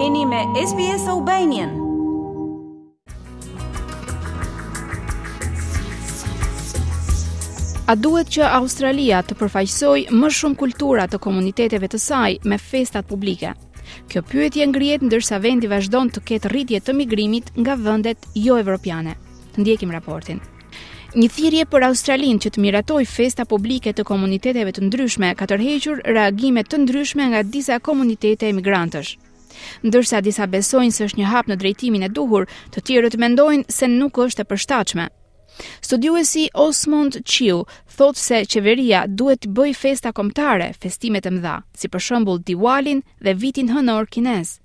Jeni me SBS Albanian. A duhet që Australia të përfaqësojë më shumë kultura të komuniteteve të saj me festat publike? Kjo pyetje ngrihet ndërsa vendi vazhdon të ketë rritje të migrimit nga vendet jo evropiane. Të ndjekim raportin. Një thirrje për Australinë që të miratojë festa publike të komuniteteve të ndryshme ka tërhequr reagime të ndryshme nga disa komunitete emigrantësh. Ndërsa disa besojnë se është një hap në drejtimin e duhur, të tjerët mendojnë se nuk është e përshtatshme. Studiuesi Osmond Chiu thotë se qeveria duhet t'i bëjë festa kombëtare festimet e mëdha, si për shembull Diwalin dhe vitin hënor kinez.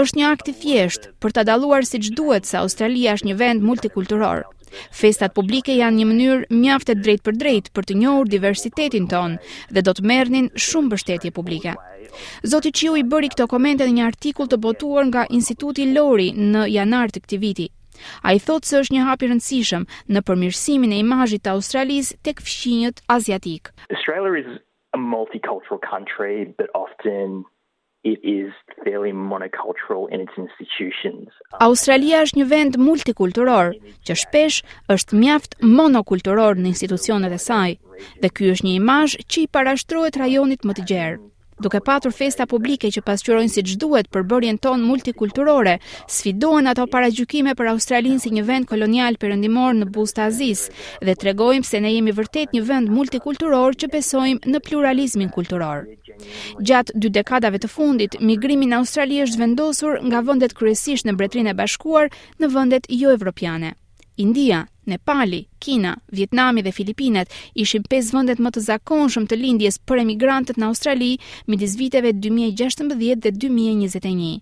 Është një akt i thjeshtë për ta dalluar siç duhet se Australia është një vend multikulturor. Festat publike janë një mënyrë mjaft e drejtpërdrejtë për të njohur diversitetin tonë dhe do të merrnin shumë mbështetje publike. Zoti Chiu i bëri këto komente në një artikull të botuar nga Instituti Lowy në janar të këtij viti. Ai thotë se është një hap i rëndësishëm në përmirësimin e imazhit të Australisë tek fqinjët aziatikë. Australia është një vend multikulturor, që shpesh është mjaft monokulturor në institucionet e saj, dhe ky është një imazh që i parashtrohet rajonit më të gjerë. Duke patur festa publike që pasqyrojnë siç duhet përbërjen tonë multikulturore, sfidohen ato paragjykime për Australinë si një vend kolonial perëndimor në buzë të Azisë, dhe tregojmë se ne jemi vërtet një vend multikulturor që besojmë në pluralizmin kulturor. Gjatë dy dekadave të fundit, migrimi në Australi është vendosur nga vendet kryesisht në Mbretërinë e Bashkuar në vendet jo evropiane. India, Nepali, Kina, Vietnami dhe Filipinet ishin pesë vendet më të zakonshëm të lindjes për emigrantët në Australi midis viteve 2016 dhe 2021.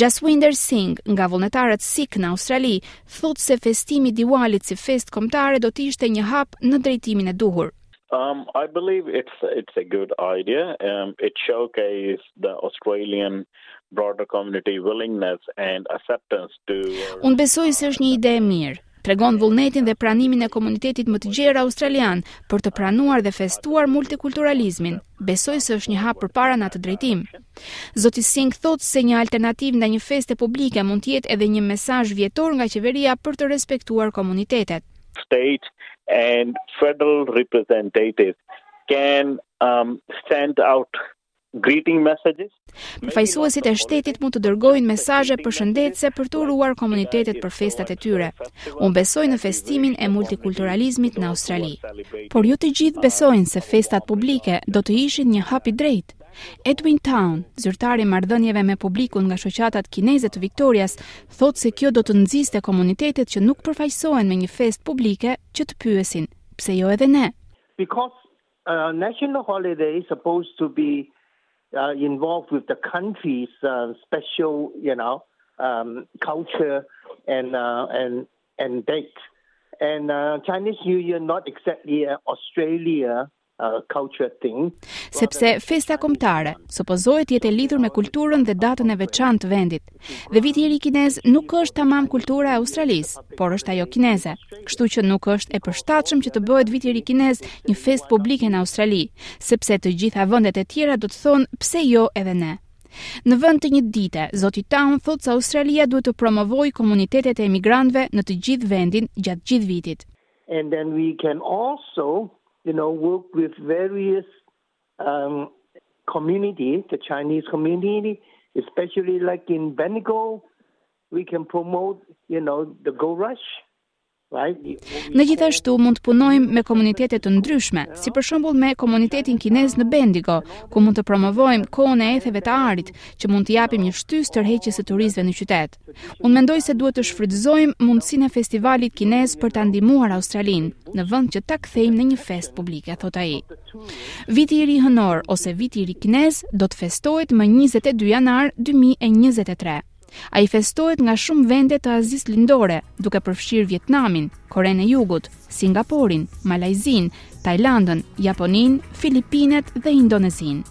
Jaswinder Singh, nga vullnetarët Sikh në Australi, thotë se festimi i Diwalit si festë kombëtare do të ishte një hap në drejtimin e duhur. Um, I believe it's it's a good idea. Um, it showcases the Australian broader community willingness and acceptance to. Unë besoj se është një ide e mirë. Tregon vullnetin dhe pranimin e komunitetit më të gjerë australian për të pranuar dhe festuar multikulturalizmin. Besoj se është një hap përpara në atë drejtim. Zoti Singh thotë se një alternativë ndaj një feste publike mund të jetë edhe një mesazh vjetor nga qeveria për të respektuar komunitetet. state and federal representatives can um send out greeting messages Përfaqësuesit e shtetit mund të dërgojnë mesazhe përshëndetëse për të uruar komunitetet për festat e tyre. Unë besoj në festimin e multikulturalizmit në Australi. Por jo të gjithë besojnë se festat publike do të ishin një hap i drejtë. Edwin Town, zyrtari i marrëdhënieve me publikun nga shoqatat kineze të Viktorias, thotë se kjo do të nxiste komunitetet që nuk përfaqësohen me një festë publike që të pyesin, pse jo edhe ne? Because uh, national holiday is supposed to be uh, involved with the country's uh, special, you know, um, culture and uh, and and date. And uh, Chinese New Year not exactly uh, Australia Sepse festa kombëtare supozohet të jetë e lidhur me kulturën dhe datën e veçantë të vendit. Dhe Viti i Ri Kinez nuk është tamam kultura e Australisë, por është ajo kineze. Kështu që nuk është e përshtatshëm që të bëhet Viti i Ri Kinez një festë publike në Australi, sepse të gjitha vendet e tjera do të thonë pse jo edhe ne. Në vend të një dite, zoti Town thotë se Australia duhet të promovojë komunitetet e emigrantëve në të gjithë vendin gjatë gjithë vitit. And then we can also, you know, work with various um, community, the Chinese community, especially like in Bendigo, we can promote, you know, the Gold Rush. Ne gjithashtu mund të punojmë me komunitete të ndryshme, si për shembull me komunitetin kinez në Bendigo, ku mund të promovojmë kohën e etheve të arit, që mund të japim një shtysë tërheqjes së turistëve në qytet. Unë mendoj se duhet të shfrytëzojmë mundësinë e festivalit kinez për ta ndihmuar Australinë, në vend që ta kthejmë në një festë publike, thotë ai. Viti i ri hënor ose viti i ri kinez do të festohet më 22 janar 2023. Ai festohet nga shumë vende të Azisë Lindore, duke përfshirë Vietnamin, Korenë e Jugut, Singaporin, Malajzinë, Tajlandën, Japoninë, Filipinet dhe Indonezinë.